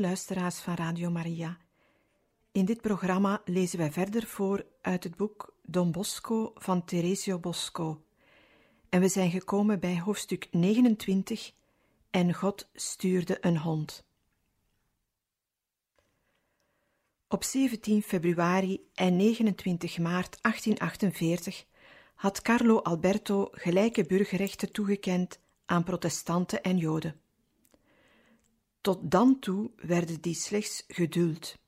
Luisteraars van Radio Maria, in dit programma lezen wij verder voor uit het boek Don Bosco van Teresio Bosco. En we zijn gekomen bij hoofdstuk 29 En God stuurde een hond. Op 17 februari en 29 maart 1848 had Carlo Alberto gelijke burgerrechten toegekend aan protestanten en joden. Tot dan toe werden die slechts geduld.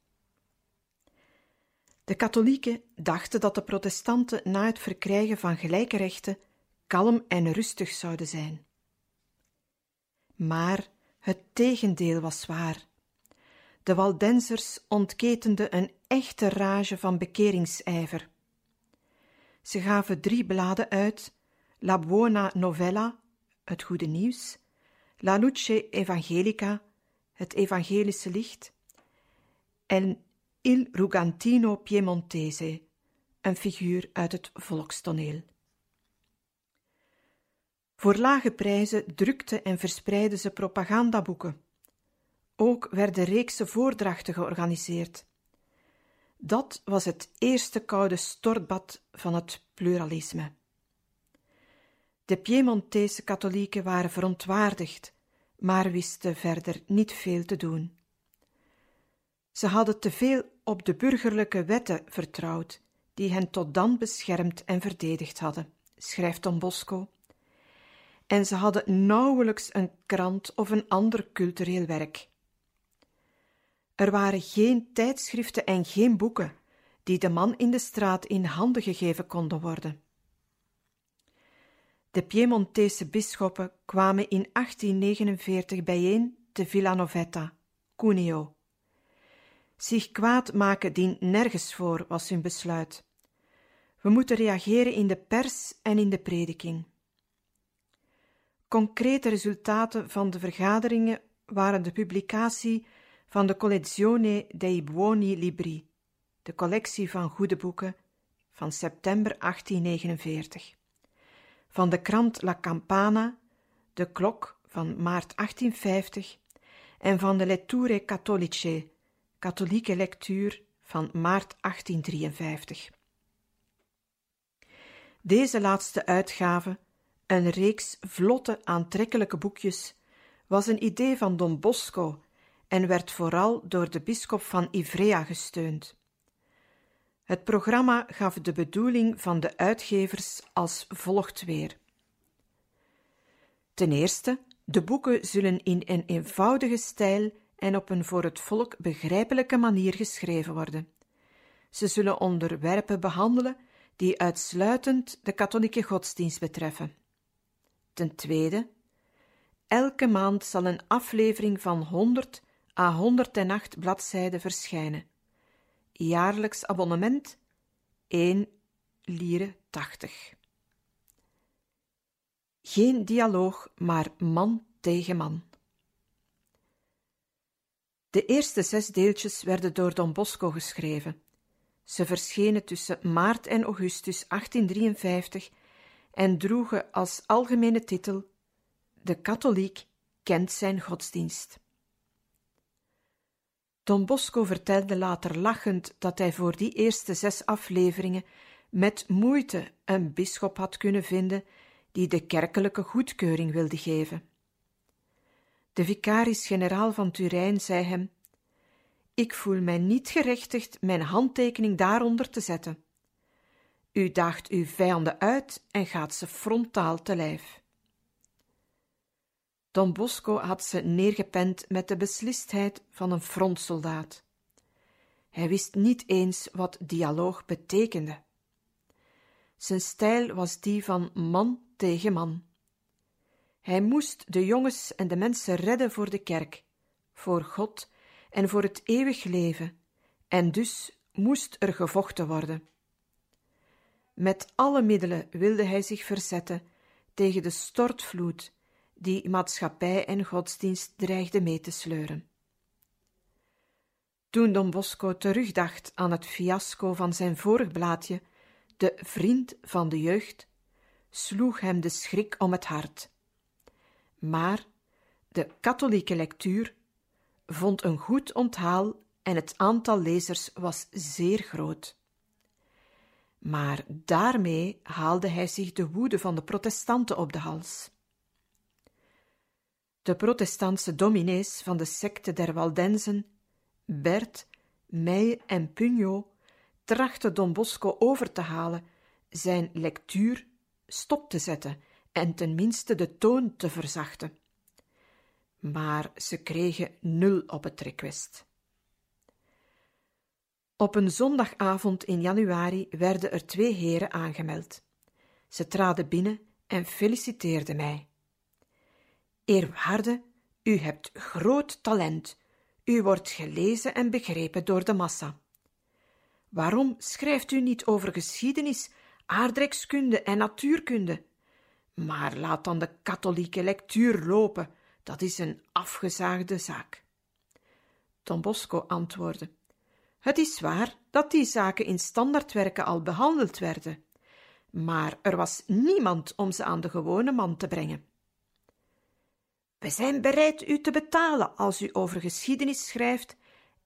De katholieken dachten dat de protestanten na het verkrijgen van gelijke rechten kalm en rustig zouden zijn. Maar het tegendeel was waar. De Waldensers ontketenden een echte rage van bekeringsijver. Ze gaven drie bladen uit: La Buona Novella, het goede nieuws, La Luce Evangelica, het evangelische licht, en Il Rugantino Piemontese, een figuur uit het volkstoneel. Voor lage prijzen drukte en verspreidden ze propagandaboeken. Ook werden reeksen voordrachten georganiseerd. Dat was het eerste koude stortbad van het pluralisme. De Piemontese katholieken waren verontwaardigd maar wisten verder niet veel te doen. Ze hadden te veel op de burgerlijke wetten vertrouwd, die hen tot dan beschermd en verdedigd hadden, schrijft Don Bosco. En ze hadden nauwelijks een krant of een ander cultureel werk. Er waren geen tijdschriften en geen boeken die de man in de straat in handen gegeven konden worden. De Piemontese bisschoppen kwamen in 1849 bijeen te Villanovetta, Cuneo. Zich kwaad maken dient nergens voor, was hun besluit. We moeten reageren in de pers en in de prediking. Concrete resultaten van de vergaderingen waren de publicatie van de Collezione dei Buoni Libri, de collectie van goede boeken van september 1849 van de krant La Campana, de klok van maart 1850 en van de Letture Cattolice, katholieke lectuur van maart 1853. Deze laatste uitgave, een reeks vlotte aantrekkelijke boekjes, was een idee van Don Bosco en werd vooral door de bisschop van Ivrea gesteund. Het programma gaf de bedoeling van de uitgevers als volgt weer. Ten eerste, de boeken zullen in een eenvoudige stijl en op een voor het volk begrijpelijke manier geschreven worden. Ze zullen onderwerpen behandelen die uitsluitend de katholieke godsdienst betreffen. Ten tweede, elke maand zal een aflevering van 100 à 108 bladzijden verschijnen jaarlijks abonnement 1 lire 80. Geen dialoog, maar man tegen man. De eerste zes deeltjes werden door Don Bosco geschreven. Ze verschenen tussen maart en augustus 1853 en droegen als algemene titel De katholiek kent zijn godsdienst. Don Bosco vertelde later lachend dat hij voor die eerste zes afleveringen met moeite een bisschop had kunnen vinden die de kerkelijke goedkeuring wilde geven. De vicaris-generaal van Turijn zei hem: Ik voel mij niet gerechtigd mijn handtekening daaronder te zetten. U daagt uw vijanden uit en gaat ze frontaal te lijf. Don Bosco had ze neergepend met de beslistheid van een frontsoldaat. Hij wist niet eens wat dialoog betekende. Zijn stijl was die van man tegen man. Hij moest de jongens en de mensen redden voor de kerk, voor God en voor het eeuwig leven, en dus moest er gevochten worden. Met alle middelen wilde hij zich verzetten tegen de stortvloed die maatschappij en godsdienst dreigde mee te sleuren. Toen Don Bosco terugdacht aan het fiasco van zijn vorig blaadje, de vriend van de jeugd, sloeg hem de schrik om het hart. Maar de katholieke lectuur vond een goed onthaal en het aantal lezers was zeer groot. Maar daarmee haalde hij zich de woede van de protestanten op de hals. De protestantse dominees van de secte der Waldenzen, Bert, Meij en Pugno, trachtten Don Bosco over te halen zijn lectuur stop te zetten en tenminste de toon te verzachten. Maar ze kregen nul op het request. Op een zondagavond in januari werden er twee heren aangemeld. Ze traden binnen en feliciteerden mij. Eerwaarde, u hebt groot talent. U wordt gelezen en begrepen door de massa. Waarom schrijft u niet over geschiedenis, aardrijkskunde en natuurkunde? Maar laat dan de katholieke lectuur lopen, dat is een afgezaagde zaak. Don Bosco antwoordde: Het is waar dat die zaken in standaardwerken al behandeld werden, maar er was niemand om ze aan de gewone man te brengen. We zijn bereid u te betalen als u over geschiedenis schrijft,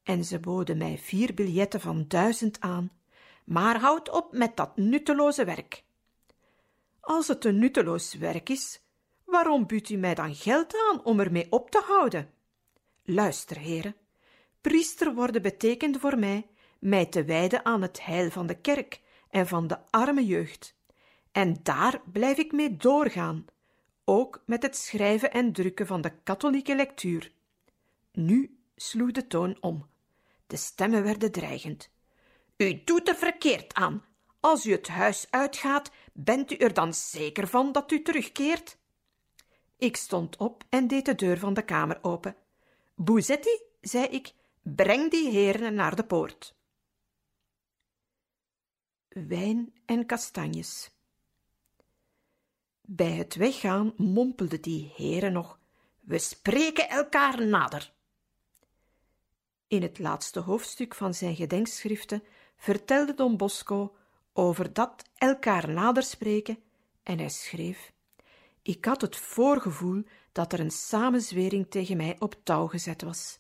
en ze boden mij vier biljetten van duizend aan, maar houd op met dat nutteloze werk. Als het een nutteloos werk is, waarom biedt u mij dan geld aan om ermee op te houden? Luister, heren, priester worden betekent voor mij mij te wijden aan het heil van de kerk en van de arme jeugd. En daar blijf ik mee doorgaan, ook met het schrijven en drukken van de katholieke lectuur. Nu sloeg de toon om. De stemmen werden dreigend. U doet er verkeerd aan. Als u het huis uitgaat, bent u er dan zeker van dat u terugkeert? Ik stond op en deed de deur van de kamer open. Bouzetti, zei ik, breng die heren naar de poort. Wijn en kastanjes. Bij het weggaan mompelden die heren nog: We spreken elkaar nader. In het laatste hoofdstuk van zijn gedenkschriften vertelde Don Bosco over dat elkaar nader spreken en hij schreef: Ik had het voorgevoel dat er een samenzwering tegen mij op touw gezet was.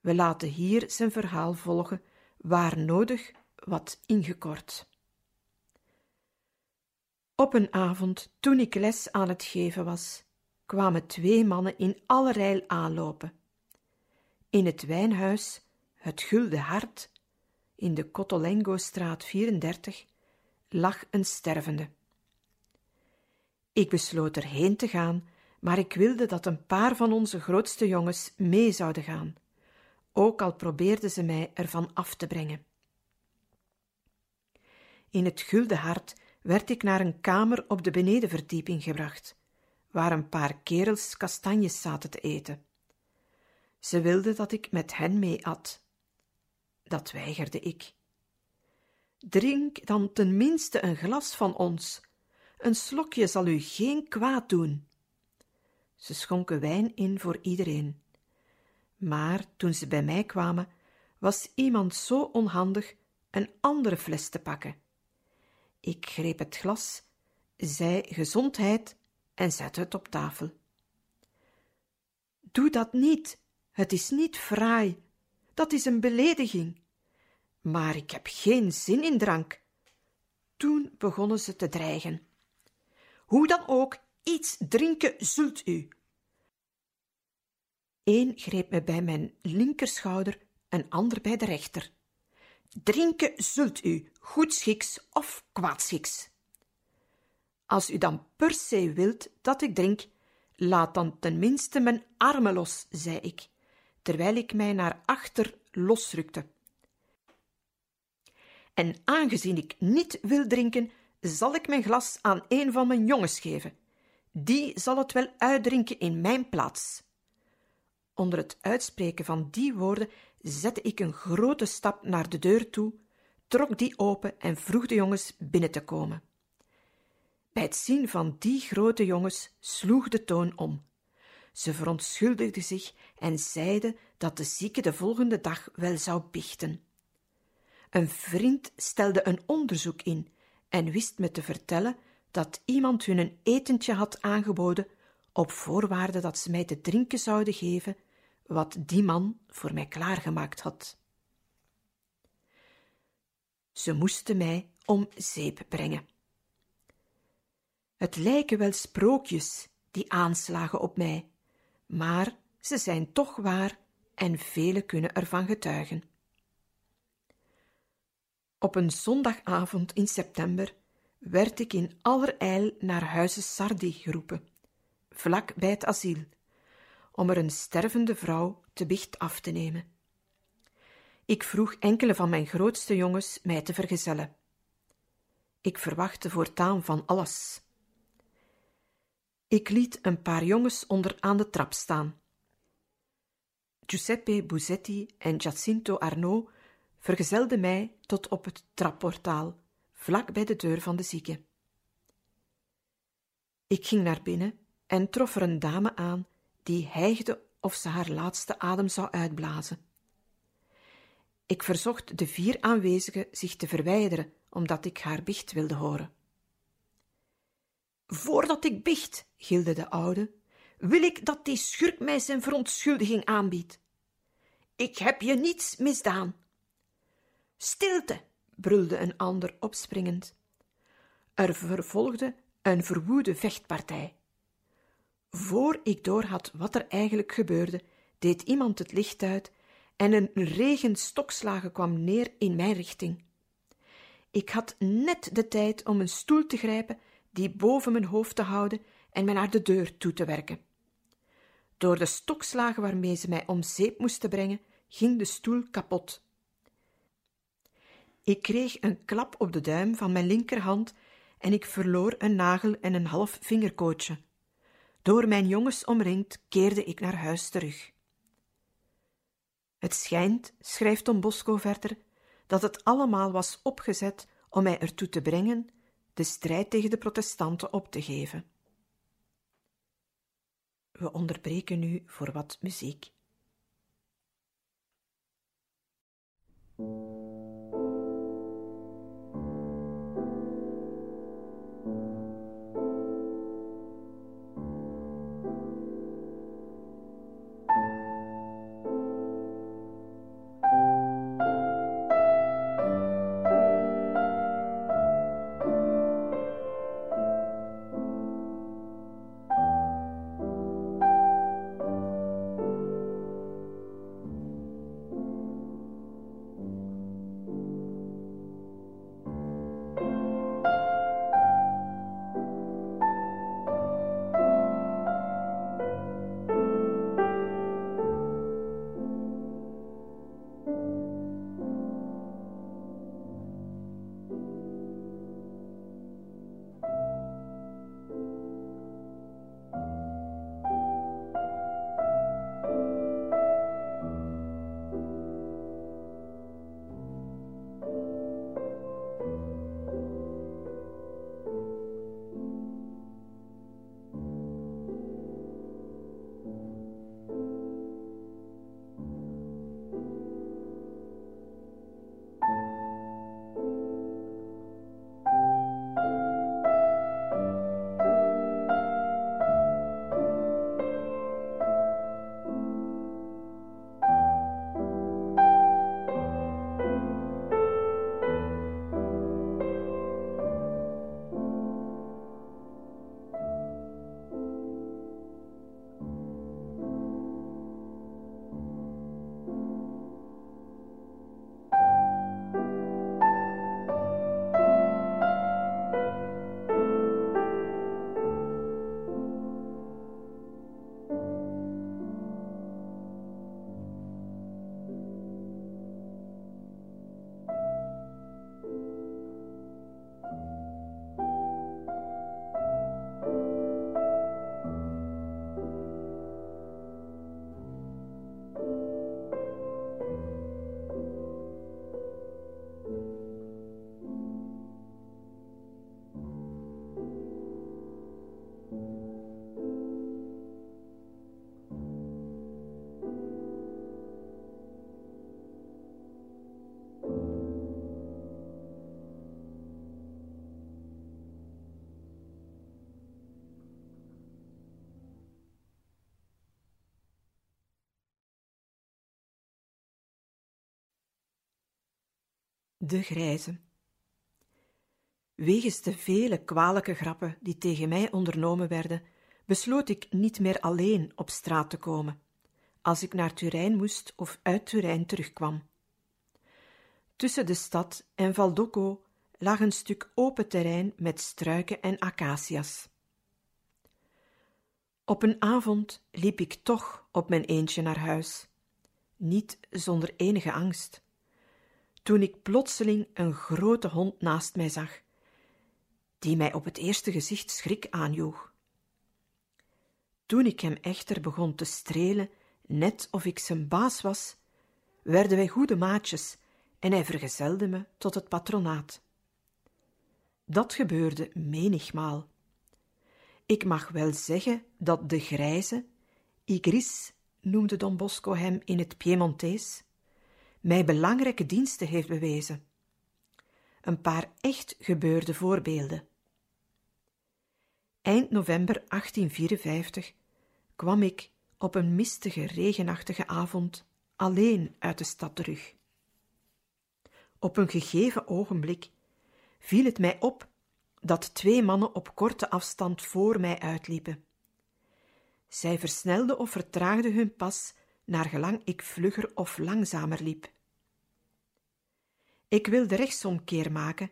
We laten hier zijn verhaal volgen, waar nodig wat ingekort. Op een avond, toen ik les aan het geven was, kwamen twee mannen in allerijl aanlopen. In het wijnhuis, het Gulden Hart, in de Cotolengo-straat 34, lag een stervende. Ik besloot erheen te gaan, maar ik wilde dat een paar van onze grootste jongens mee zouden gaan, ook al probeerden ze mij ervan af te brengen. In het Gulden Hart werd ik naar een kamer op de benedenverdieping gebracht, waar een paar kerels kastanjes zaten te eten. Ze wilden dat ik met hen mee at. Dat weigerde ik. Drink dan ten minste een glas van ons. Een slokje zal u geen kwaad doen. Ze schonken wijn in voor iedereen. Maar toen ze bij mij kwamen, was iemand zo onhandig een andere fles te pakken. Ik greep het glas, zei gezondheid en zette het op tafel. Doe dat niet, het is niet fraai, dat is een belediging. Maar ik heb geen zin in drank. Toen begonnen ze te dreigen. Hoe dan ook, iets drinken zult u. Eén greep me bij mijn linkerschouder, een ander bij de rechter. Drinken zult u, goedschiks of kwaadschiks. Als u dan per se wilt dat ik drink, laat dan tenminste mijn armen los, zei ik, terwijl ik mij naar achter losrukte. En aangezien ik niet wil drinken, zal ik mijn glas aan een van mijn jongens geven. Die zal het wel uitdrinken in mijn plaats. Onder het uitspreken van die woorden zette ik een grote stap naar de deur toe, trok die open en vroeg de jongens binnen te komen. Bij het zien van die grote jongens sloeg de toon om. Ze verontschuldigden zich en zeiden dat de zieke de volgende dag wel zou biechten. Een vriend stelde een onderzoek in en wist me te vertellen dat iemand hun een etentje had aangeboden op voorwaarde dat ze mij te drinken zouden geven wat die man voor mij klaargemaakt had. Ze moesten mij om zeep brengen. Het lijken wel sprookjes, die aanslagen op mij, maar ze zijn toch waar en velen kunnen ervan getuigen. Op een zondagavond in september werd ik in allerijl naar huizen Sardi geroepen, vlak bij het asiel, om er een stervende vrouw te bicht af te nemen. Ik vroeg enkele van mijn grootste jongens mij te vergezellen. Ik verwachtte voortaan van alles. Ik liet een paar jongens onder aan de trap staan. Giuseppe Buzetti en Giacinto Arnaud vergezelden mij tot op het trapportaal, vlak bij de deur van de zieke. Ik ging naar binnen en trof er een dame aan die hijgde of ze haar laatste adem zou uitblazen. Ik verzocht de vier aanwezigen zich te verwijderen, omdat ik haar biecht wilde horen. Voordat ik biecht, gilde de oude, wil ik dat die schurk mij zijn verontschuldiging aanbiedt. Ik heb je niets misdaan. Stilte, brulde een ander opspringend. Er vervolgde een verwoede vechtpartij. Voor ik doorhad wat er eigenlijk gebeurde, deed iemand het licht uit en een regen stokslagen kwam neer in mijn richting. Ik had net de tijd om een stoel te grijpen, die boven mijn hoofd te houden en mij naar de deur toe te werken. Door de stokslagen waarmee ze mij om zeep moesten brengen, ging de stoel kapot. Ik kreeg een klap op de duim van mijn linkerhand en ik verloor een nagel en een half vingerkootje. Door mijn jongens omringd keerde ik naar huis terug. Het schijnt, schrijft Don Bosco verder, dat het allemaal was opgezet om mij ertoe te brengen de strijd tegen de protestanten op te geven. We onderbreken nu voor wat muziek. De grijze. Wegens de vele kwalijke grappen die tegen mij ondernomen werden, besloot ik niet meer alleen op straat te komen, als ik naar Turijn moest of uit Turijn terugkwam. Tussen de stad en Valdocco lag een stuk open terrein met struiken en acacia's. Op een avond liep ik toch op mijn eentje naar huis, niet zonder enige angst, toen ik plotseling een grote hond naast mij zag, die mij op het eerste gezicht schrik aanjoeg. Toen ik hem echter begon te strelen, net of ik zijn baas was, werden wij goede maatjes en hij vergezelde me tot het patronaat. Dat gebeurde menigmaal. Ik mag wel zeggen dat de grijze, Igris noemde Don Bosco hem in het Piemontees, mij belangrijke diensten heeft bewezen. Een paar echt gebeurde voorbeelden. Eind november 1854 kwam ik op een mistige, regenachtige avond alleen uit de stad terug. Op een gegeven ogenblik viel het mij op dat twee mannen op korte afstand voor mij uitliepen. Zij versnelden of vertraagden hun pas naar gelang ik vlugger of langzamer liep. Ik wilde rechtsomkeer maken,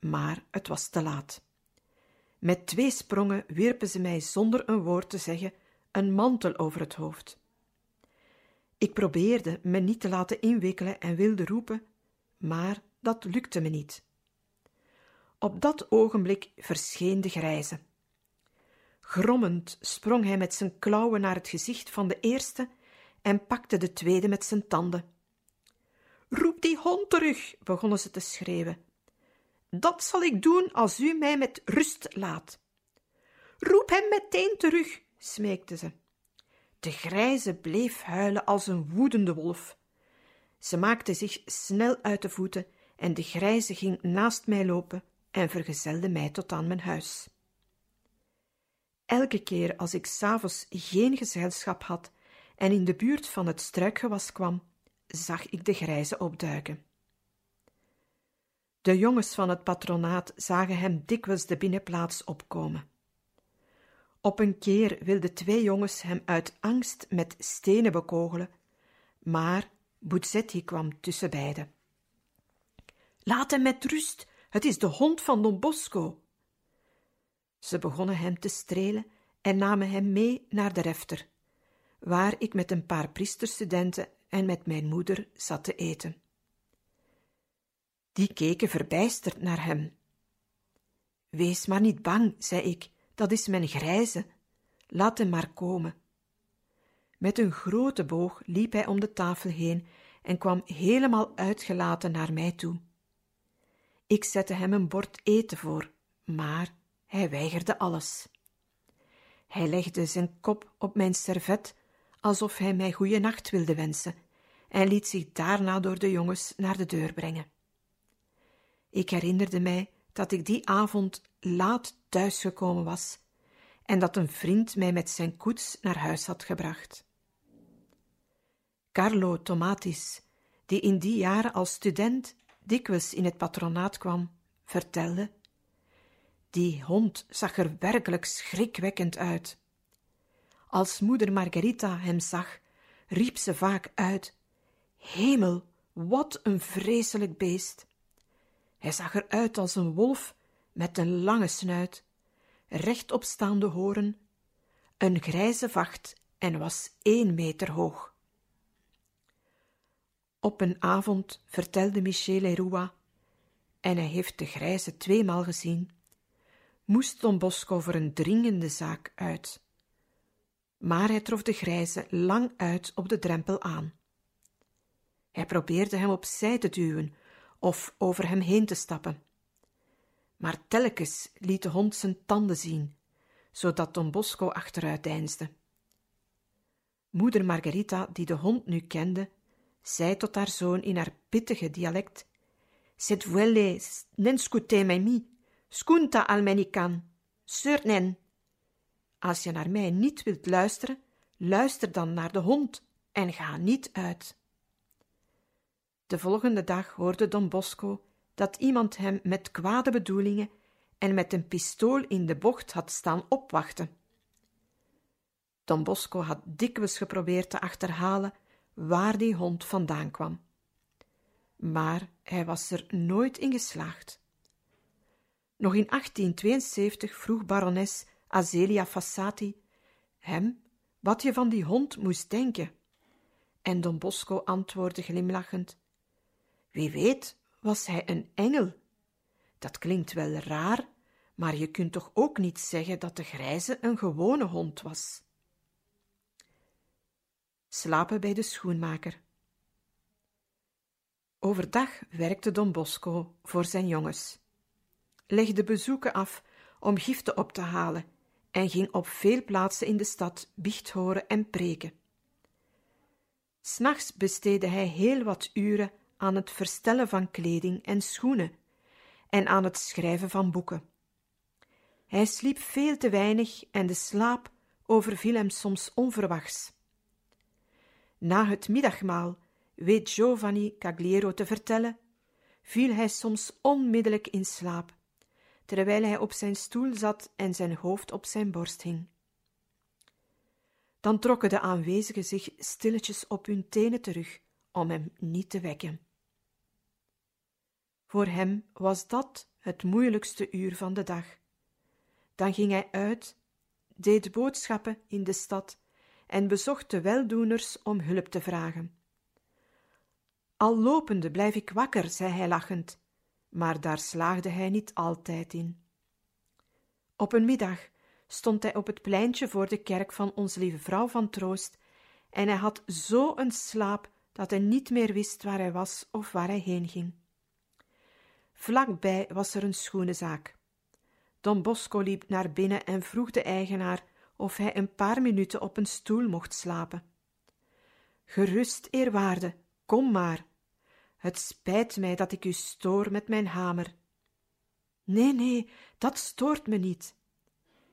maar het was te laat. Met twee sprongen wierpen ze mij zonder een woord te zeggen een mantel over het hoofd. Ik probeerde me niet te laten inwikkelen en wilde roepen, maar dat lukte me niet. Op dat ogenblik verscheen de grijze. Grommend sprong hij met zijn klauwen naar het gezicht van de eerste en pakte de tweede met zijn tanden. Roep die hond terug, begonnen ze te schreeuwen. Dat zal ik doen als u mij met rust laat. Roep hem meteen terug, smeekte ze. De grijze bleef huilen als een woedende wolf. Ze maakte zich snel uit de voeten en de grijze ging naast mij lopen en vergezelde mij tot aan mijn huis. Elke keer als ik s'avonds geen gezelschap had en in de buurt van het struikgewas kwam, zag ik de grijze opduiken. De jongens van het patronaat zagen hem dikwijls de binnenplaats opkomen. Op een keer wilden twee jongens hem uit angst met stenen bekogelen, maar Buzzetti kwam tussen beiden. Laat hem met rust, het is de hond van Don Bosco. Ze begonnen hem te strelen en namen hem mee naar de refter, waar ik met een paar priesterstudenten en met mijn moeder zat te eten. Die keken verbijsterd naar hem. Wees maar niet bang, zei ik, dat is mijn grijze. Laat hem maar komen. Met een grote boog liep hij om de tafel heen en kwam helemaal uitgelaten naar mij toe. Ik zette hem een bord eten voor, maar hij weigerde alles. Hij legde zijn kop op mijn servet, alsof hij mij goeie nacht wilde wensen, en liet zich daarna door de jongens naar de deur brengen. Ik herinnerde mij dat ik die avond laat thuisgekomen was en dat een vriend mij met zijn koets naar huis had gebracht. Carlo Tomatis, die in die jaren als student dikwijls in het patronaat kwam, vertelde: Die hond zag er werkelijk schrikwekkend uit. Als moeder Margarita hem zag, riep ze vaak uit: Hemel, wat een vreselijk beest! Hij zag eruit als een wolf met een lange snuit, rechtopstaande horen, een grijze vacht en was één meter hoog. Op een avond vertelde Michel Leroy, en hij heeft de grijze tweemaal gezien, moest Don Bosco voor een dringende zaak uit. Maar hij trof de grijze lang uit op de drempel aan. Hij probeerde hem opzij te duwen of over hem heen te stappen. Maar telkens liet de hond zijn tanden zien, zodat Don Bosco achteruit deinsde. Moeder Margarita, die de hond nu kende, zei tot haar zoon in haar pittige dialect: Set vuelle nen scute mij mi, scunta al menican, nen. Als je naar mij niet wilt luisteren, luister dan naar de hond en ga niet uit. De volgende dag hoorde Don Bosco dat iemand hem met kwade bedoelingen en met een pistool in de bocht had staan opwachten. Don Bosco had dikwijls geprobeerd te achterhalen waar die hond vandaan kwam. Maar hij was er nooit in geslaagd. Nog in 1872 vroeg barones Azelia Fassati hem wat je van die hond moest denken. En Don Bosco antwoordde glimlachend: Wie weet, was hij een engel? Dat klinkt wel raar, maar je kunt toch ook niet zeggen dat de grijze een gewone hond was. Slapen bij de schoenmaker. Overdag werkte Don Bosco voor zijn jongens, legde bezoeken af om giften op te halen en ging op veel plaatsen in de stad biecht horen en preken. S'nachts besteedde hij heel wat uren aan het verstellen van kleding en schoenen en aan het schrijven van boeken. Hij sliep veel te weinig en de slaap overviel hem soms onverwachts. Na het middagmaal, weet Giovanni Cagliero te vertellen, viel hij soms onmiddellijk in slaap, terwijl hij op zijn stoel zat en zijn hoofd op zijn borst hing. Dan trokken de aanwezigen zich stilletjes op hun tenen terug om hem niet te wekken. Voor hem was dat het moeilijkste uur van de dag. Dan ging hij uit, deed boodschappen in de stad en bezocht de weldoeners om hulp te vragen. Al lopende blijf ik wakker, zei hij lachend, maar daar slaagde hij niet altijd in. Op een middag stond hij op het pleintje voor de kerk van Onze Lieve Vrouw van Troost en hij had zo een slaap dat hij niet meer wist waar hij was of waar hij heen ging. Vlakbij was er een schoenenzaak. Don Bosco liep naar binnen en vroeg de eigenaar of hij een paar minuten op een stoel mocht slapen. Gerust, eerwaarde, kom maar. Het spijt mij dat ik u stoor met mijn hamer. Nee, nee, dat stoort me niet.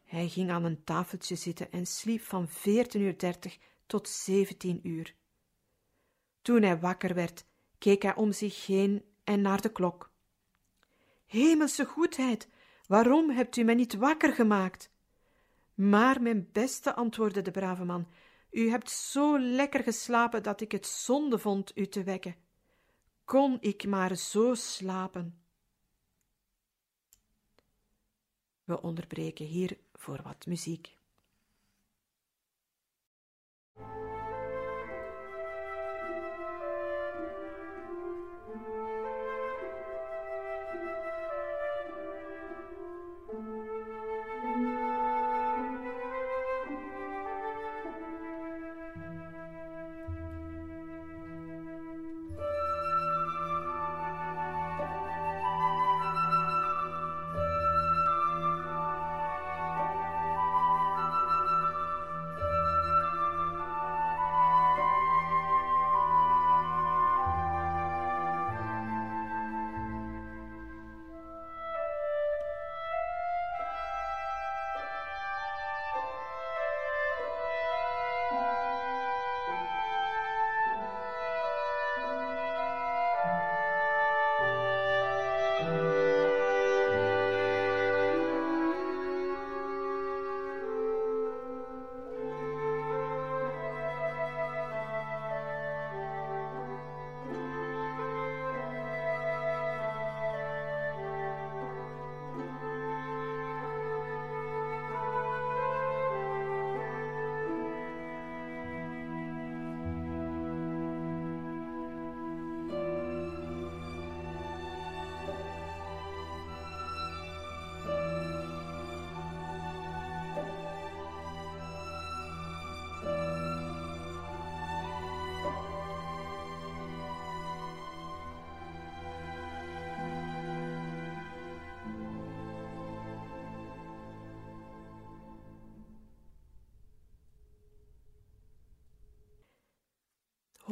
Hij ging aan een tafeltje zitten en sliep van veertien uur dertig tot zeventien uur. Toen hij wakker werd, keek hij om zich heen en naar de klok. Hemelse goedheid, waarom hebt u mij niet wakker gemaakt? Maar, mijn beste, antwoordde de brave man, u hebt zo lekker geslapen dat ik het zonde vond u te wekken. Kon ik maar zo slapen. We onderbreken hier voor wat muziek.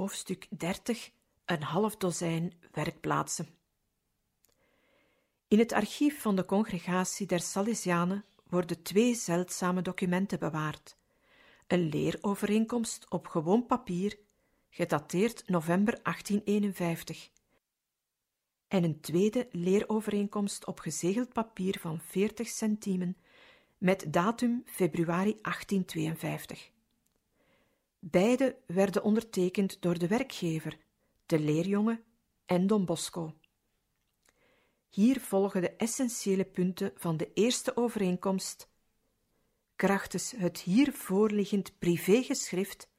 Hoofdstuk 30 Een half dozijn werkplaatsen. In het archief van de Congregatie der Salesianen worden twee zeldzame documenten bewaard: een leerovereenkomst op gewoon papier gedateerd november 1851, en een tweede leerovereenkomst op gezegeld papier van 40 centimen met datum februari 1852. Beide werden ondertekend door de werkgever, de leerjongen en Don Bosco. Hier volgen de essentiële punten van de eerste overeenkomst. Krachtens het hier voorliggend privégeschrift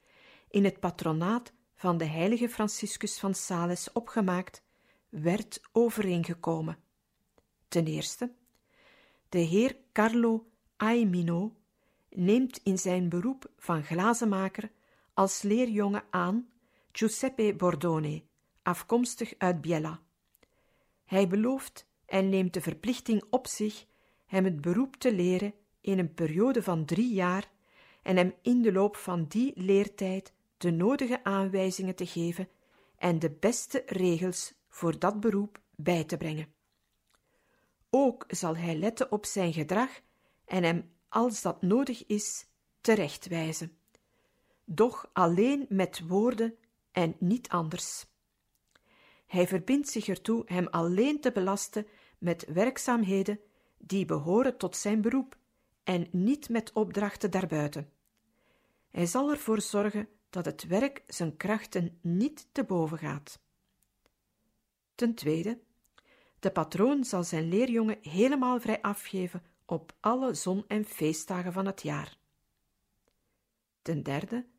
in het patronaat van de heilige Franciscus van Sales opgemaakt, werd overeengekomen. Ten eerste, de heer Carlo Aimino neemt in zijn beroep van glazenmaker als leerjongen aan Giuseppe Bordone, afkomstig uit Biella. Hij belooft en neemt de verplichting op zich hem het beroep te leren in een periode van drie jaar en hem in de loop van die leertijd de nodige aanwijzingen te geven en de beste regels voor dat beroep bij te brengen. Ook zal hij letten op zijn gedrag en hem, als dat nodig is, terechtwijzen. Doch alleen met woorden en niet anders. Hij verbindt zich ertoe hem alleen te belasten met werkzaamheden die behoren tot zijn beroep en niet met opdrachten daarbuiten. Hij zal ervoor zorgen dat het werk zijn krachten niet te boven gaat. Ten tweede, de patroon zal zijn leerjongen helemaal vrij afgeven op alle zon- en feestdagen van het jaar. Ten derde,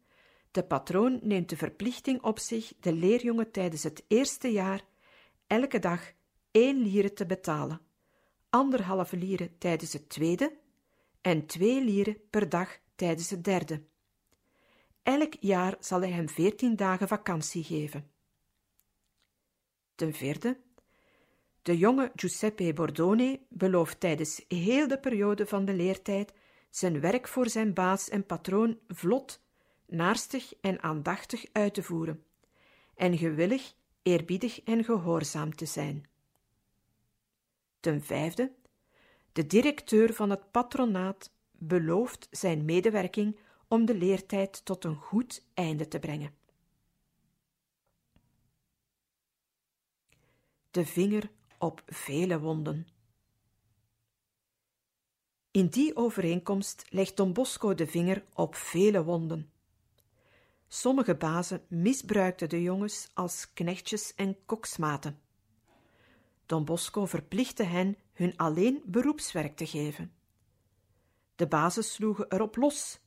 de patroon neemt de verplichting op zich de leerjongen tijdens het eerste jaar elke dag één lire te betalen, anderhalve lire tijdens het tweede en twee lieren per dag tijdens het derde. Elk jaar zal hij hem veertien dagen vakantie geven. Ten vierde, de jonge Giuseppe Bordone belooft tijdens heel de periode van de leertijd zijn werk voor zijn baas en patroon vlot, naarstig en aandachtig uit te voeren, en gewillig, eerbiedig en gehoorzaam te zijn. Ten vijfde, de directeur van het patronaat belooft zijn medewerking om de leertijd tot een goed einde te brengen. De vinger op vele wonden. In die overeenkomst legt Don Bosco de vinger op vele wonden. Sommige bazen misbruikten de jongens als knechtjes en koksmaten. Don Bosco verplichtte hen hun alleen beroepswerk te geven. De bazen sloegen erop los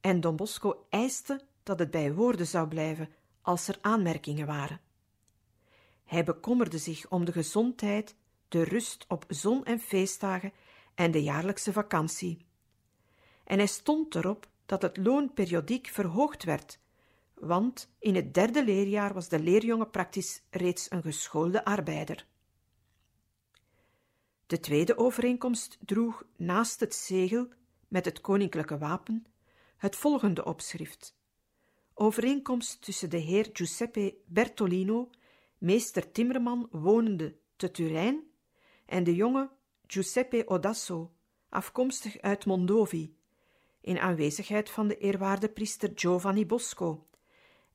en Don Bosco eiste dat het bij woorden zou blijven als er aanmerkingen waren. Hij bekommerde zich om de gezondheid, de rust op zon- en feestdagen en de jaarlijkse vakantie. En hij stond erop dat het loon periodiek verhoogd werd, want in het derde leerjaar was de leerjongen praktisch reeds een geschoolde arbeider. De tweede overeenkomst droeg naast het zegel met het koninklijke wapen het volgende opschrift: Overeenkomst tussen de heer Giuseppe Bertolino, meester timmerman wonende te Turijn, en de jonge Giuseppe Odasso, afkomstig uit Mondovi, in aanwezigheid van de eerwaarde priester Giovanni Bosco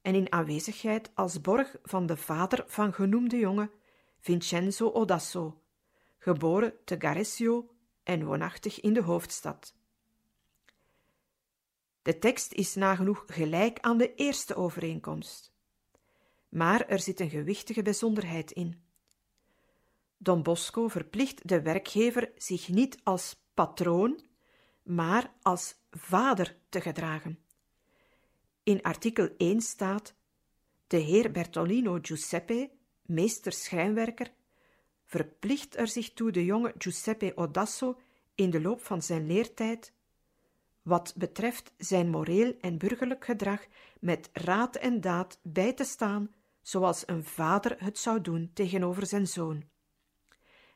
en in aanwezigheid als borg van de vader van genoemde jonge Vincenzo Odasso, geboren te Garesio en woonachtig in de hoofdstad. De tekst is nagenoeg gelijk aan de eerste overeenkomst. Maar er zit een gewichtige bijzonderheid in. Don Bosco verplicht de werkgever zich niet als patroon, maar als vader te gedragen. In artikel 1 staat: De heer Bertolino Giuseppe, meester schrijnwerker, verplicht er zich toe de jonge Giuseppe Odasso in de loop van zijn leertijd wat betreft zijn moreel en burgerlijk gedrag met raad en daad bij te staan, zoals een vader het zou doen tegenover zijn zoon.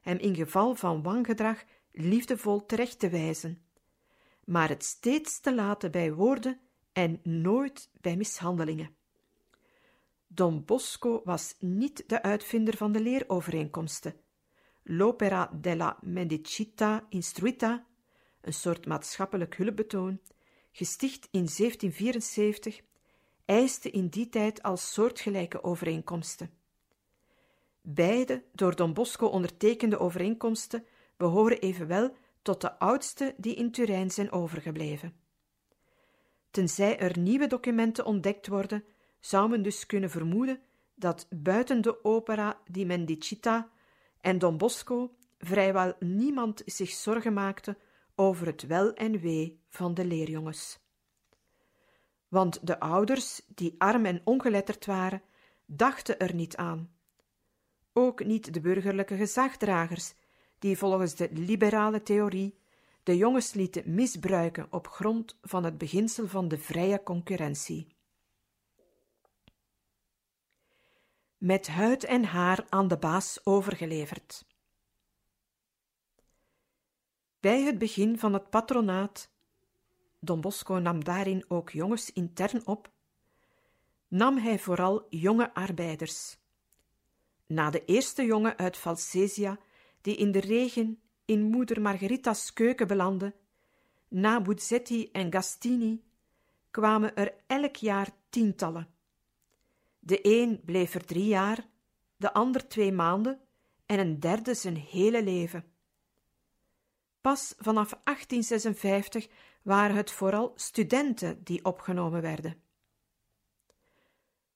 Hem in geval van wangedrag liefdevol terecht te wijzen, maar het steeds te laten bij woorden en nooit bij mishandelingen. Don Bosco was niet de uitvinder van de leerovereenkomsten. L'opera della Mendicita Instruita een soort maatschappelijk hulpbetoon, gesticht in 1774 eiste in die tijd al soortgelijke overeenkomsten. Beide door Don Bosco ondertekende overeenkomsten behoren evenwel tot de oudste die in Turijn zijn overgebleven. Tenzij er nieuwe documenten ontdekt worden, zou men dus kunnen vermoeden dat buiten de opera di Mendicita en Don Bosco vrijwel niemand zich zorgen maakte over het wel en wee van de leerjongens. Want de ouders, die arm en ongeletterd waren, dachten er niet aan. Ook niet de burgerlijke gezagdragers, die volgens de liberale theorie de jongens lieten misbruiken op grond van het beginsel van de vrije concurrentie. Met huid en haar aan de baas overgeleverd. Bij het begin van het patronaat, Don Bosco nam daarin ook jongens intern op, nam hij vooral jonge arbeiders. Na de eerste jongen uit Valsesia, die in de regen in moeder Margherita's keuken belandde, na Buzzetti en Gastini, kwamen er elk jaar tientallen. De een bleef er drie jaar, de ander twee maanden en een derde zijn hele leven. Pas vanaf 1856 waren het vooral studenten die opgenomen werden.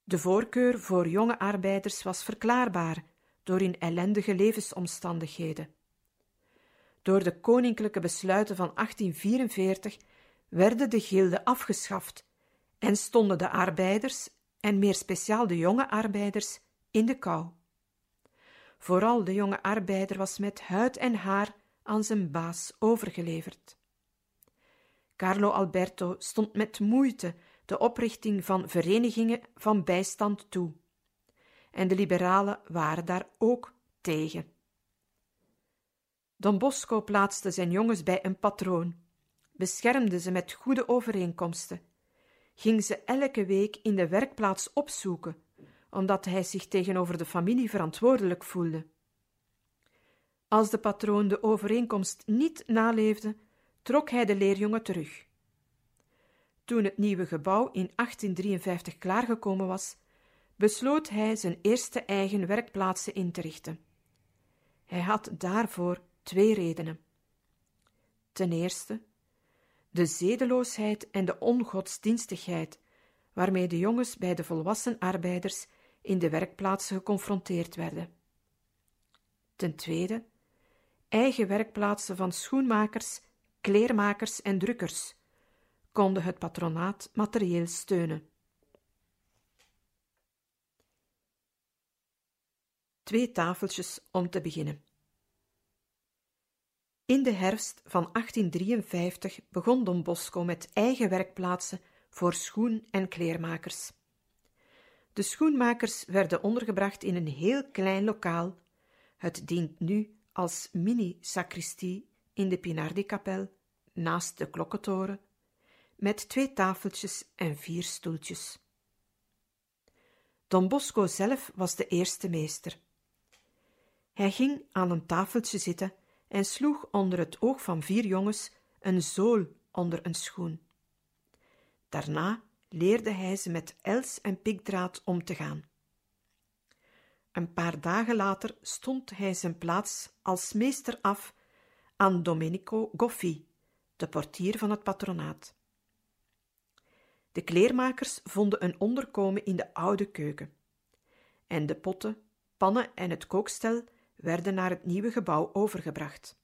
De voorkeur voor jonge arbeiders was verklaarbaar door hun ellendige levensomstandigheden. Door de koninklijke besluiten van 1844 werden de gilden afgeschaft en stonden de arbeiders, en meer speciaal de jonge arbeiders, in de kou. Vooral de jonge arbeider was met huid en haar aan zijn baas overgeleverd. Carlo Alberto stond met moeite de oprichting van verenigingen van bijstand toe. En de liberalen waren daar ook tegen. Don Bosco plaatste zijn jongens bij een patroon, beschermde ze met goede overeenkomsten, ging ze elke week in de werkplaats opzoeken, omdat hij zich tegenover de familie verantwoordelijk voelde. Als de patroon de overeenkomst niet naleefde, trok hij de leerjongen terug. Toen het nieuwe gebouw in 1853 klaargekomen was, besloot hij zijn eerste eigen werkplaatsen in te richten. Hij had daarvoor twee redenen. Ten eerste, de zedeloosheid en de ongodsdienstigheid waarmee de jongens bij de volwassen arbeiders in de werkplaatsen geconfronteerd werden. Ten tweede, eigen werkplaatsen van schoenmakers, kleermakers en drukkers konden het patronaat materieel steunen. Twee tafeltjes om te beginnen. In de herfst van 1853 begon Don Bosco met eigen werkplaatsen voor schoen- en kleermakers. De schoenmakers werden ondergebracht in een heel klein lokaal. Het dient nu als mini-sacristie in de Pinardi-kapel, naast de klokkentoren, met twee tafeltjes en vier stoeltjes. Don Bosco zelf was de eerste meester. Hij ging aan een tafeltje zitten en sloeg onder het oog van vier jongens een zool onder een schoen. Daarna leerde hij ze met els en pikdraad om te gaan. Een paar dagen later stond hij zijn plaats als meester af aan Domenico Goffi, de portier van het patronaat. De kleermakers vonden een onderkomen in de oude keuken. En de potten, pannen en het kookstel werden naar het nieuwe gebouw overgebracht.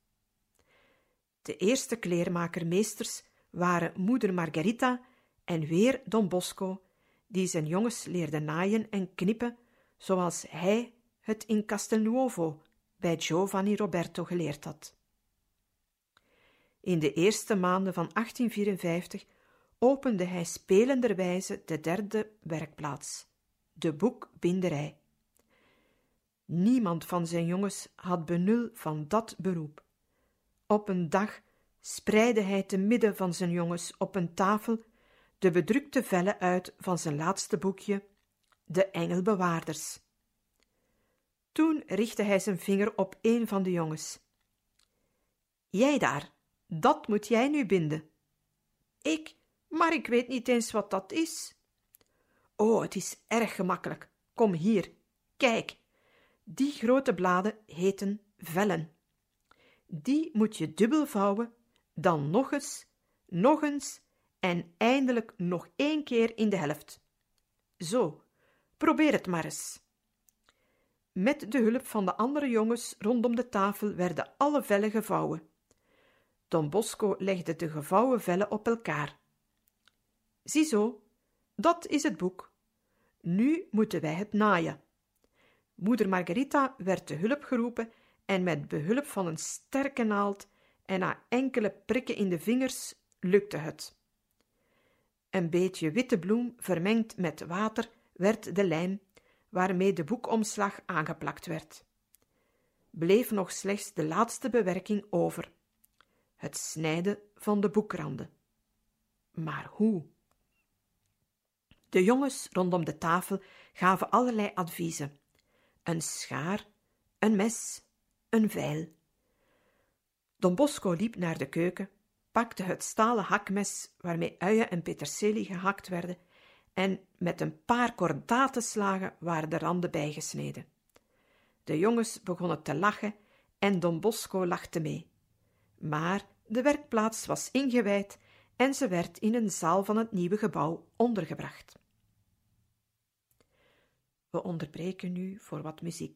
De eerste kleermakermeesters waren moeder Margherita en weer Don Bosco, die zijn jongens leerde naaien en knippen, zoals hij het in Castelnuovo bij Giovanni Roberto geleerd had. In de eerste maanden van 1854 opende hij spelenderwijze de derde werkplaats, de boekbinderij. Niemand van zijn jongens had benul van dat beroep. Op een dag spreidde hij te midden van zijn jongens op een tafel de bedrukte vellen uit van zijn laatste boekje, De Engelbewaarders. Toen richtte hij zijn vinger op een van de jongens. Jij daar, dat moet jij nu binden. Ik, maar ik weet niet eens wat dat is. Oh, het is erg gemakkelijk. Kom hier, kijk. Die grote bladen heten vellen. Die moet je dubbel vouwen, dan nog eens, nog eens en eindelijk nog één keer in de helft. Zo, probeer het maar eens. Met de hulp van de andere jongens rondom de tafel werden alle vellen gevouwen. Don Bosco legde de gevouwen vellen op elkaar. Ziezo, dat is het boek. Nu moeten wij het naaien. Moeder Margarita werd te hulp geroepen en met behulp van een sterke naald en na enkele prikken in de vingers lukte het. Een beetje witte bloem vermengd met water werd de lijm waarmee de boekomslag aangeplakt werd. Bleef nog slechts de laatste bewerking over: het snijden van de boekranden. Maar hoe? De jongens rondom de tafel gaven allerlei adviezen: een schaar, een mes, een veil. Don Bosco liep naar de keuken, pakte het stalen hakmes waarmee uien en peterselie gehakt werden en met een paar kordatenslagen waren de randen bijgesneden. De jongens begonnen te lachen en Don Bosco lachte mee. Maar de werkplaats was ingewijd en ze werd in een zaal van het nieuwe gebouw ondergebracht. We onderbreken nu voor wat muziek.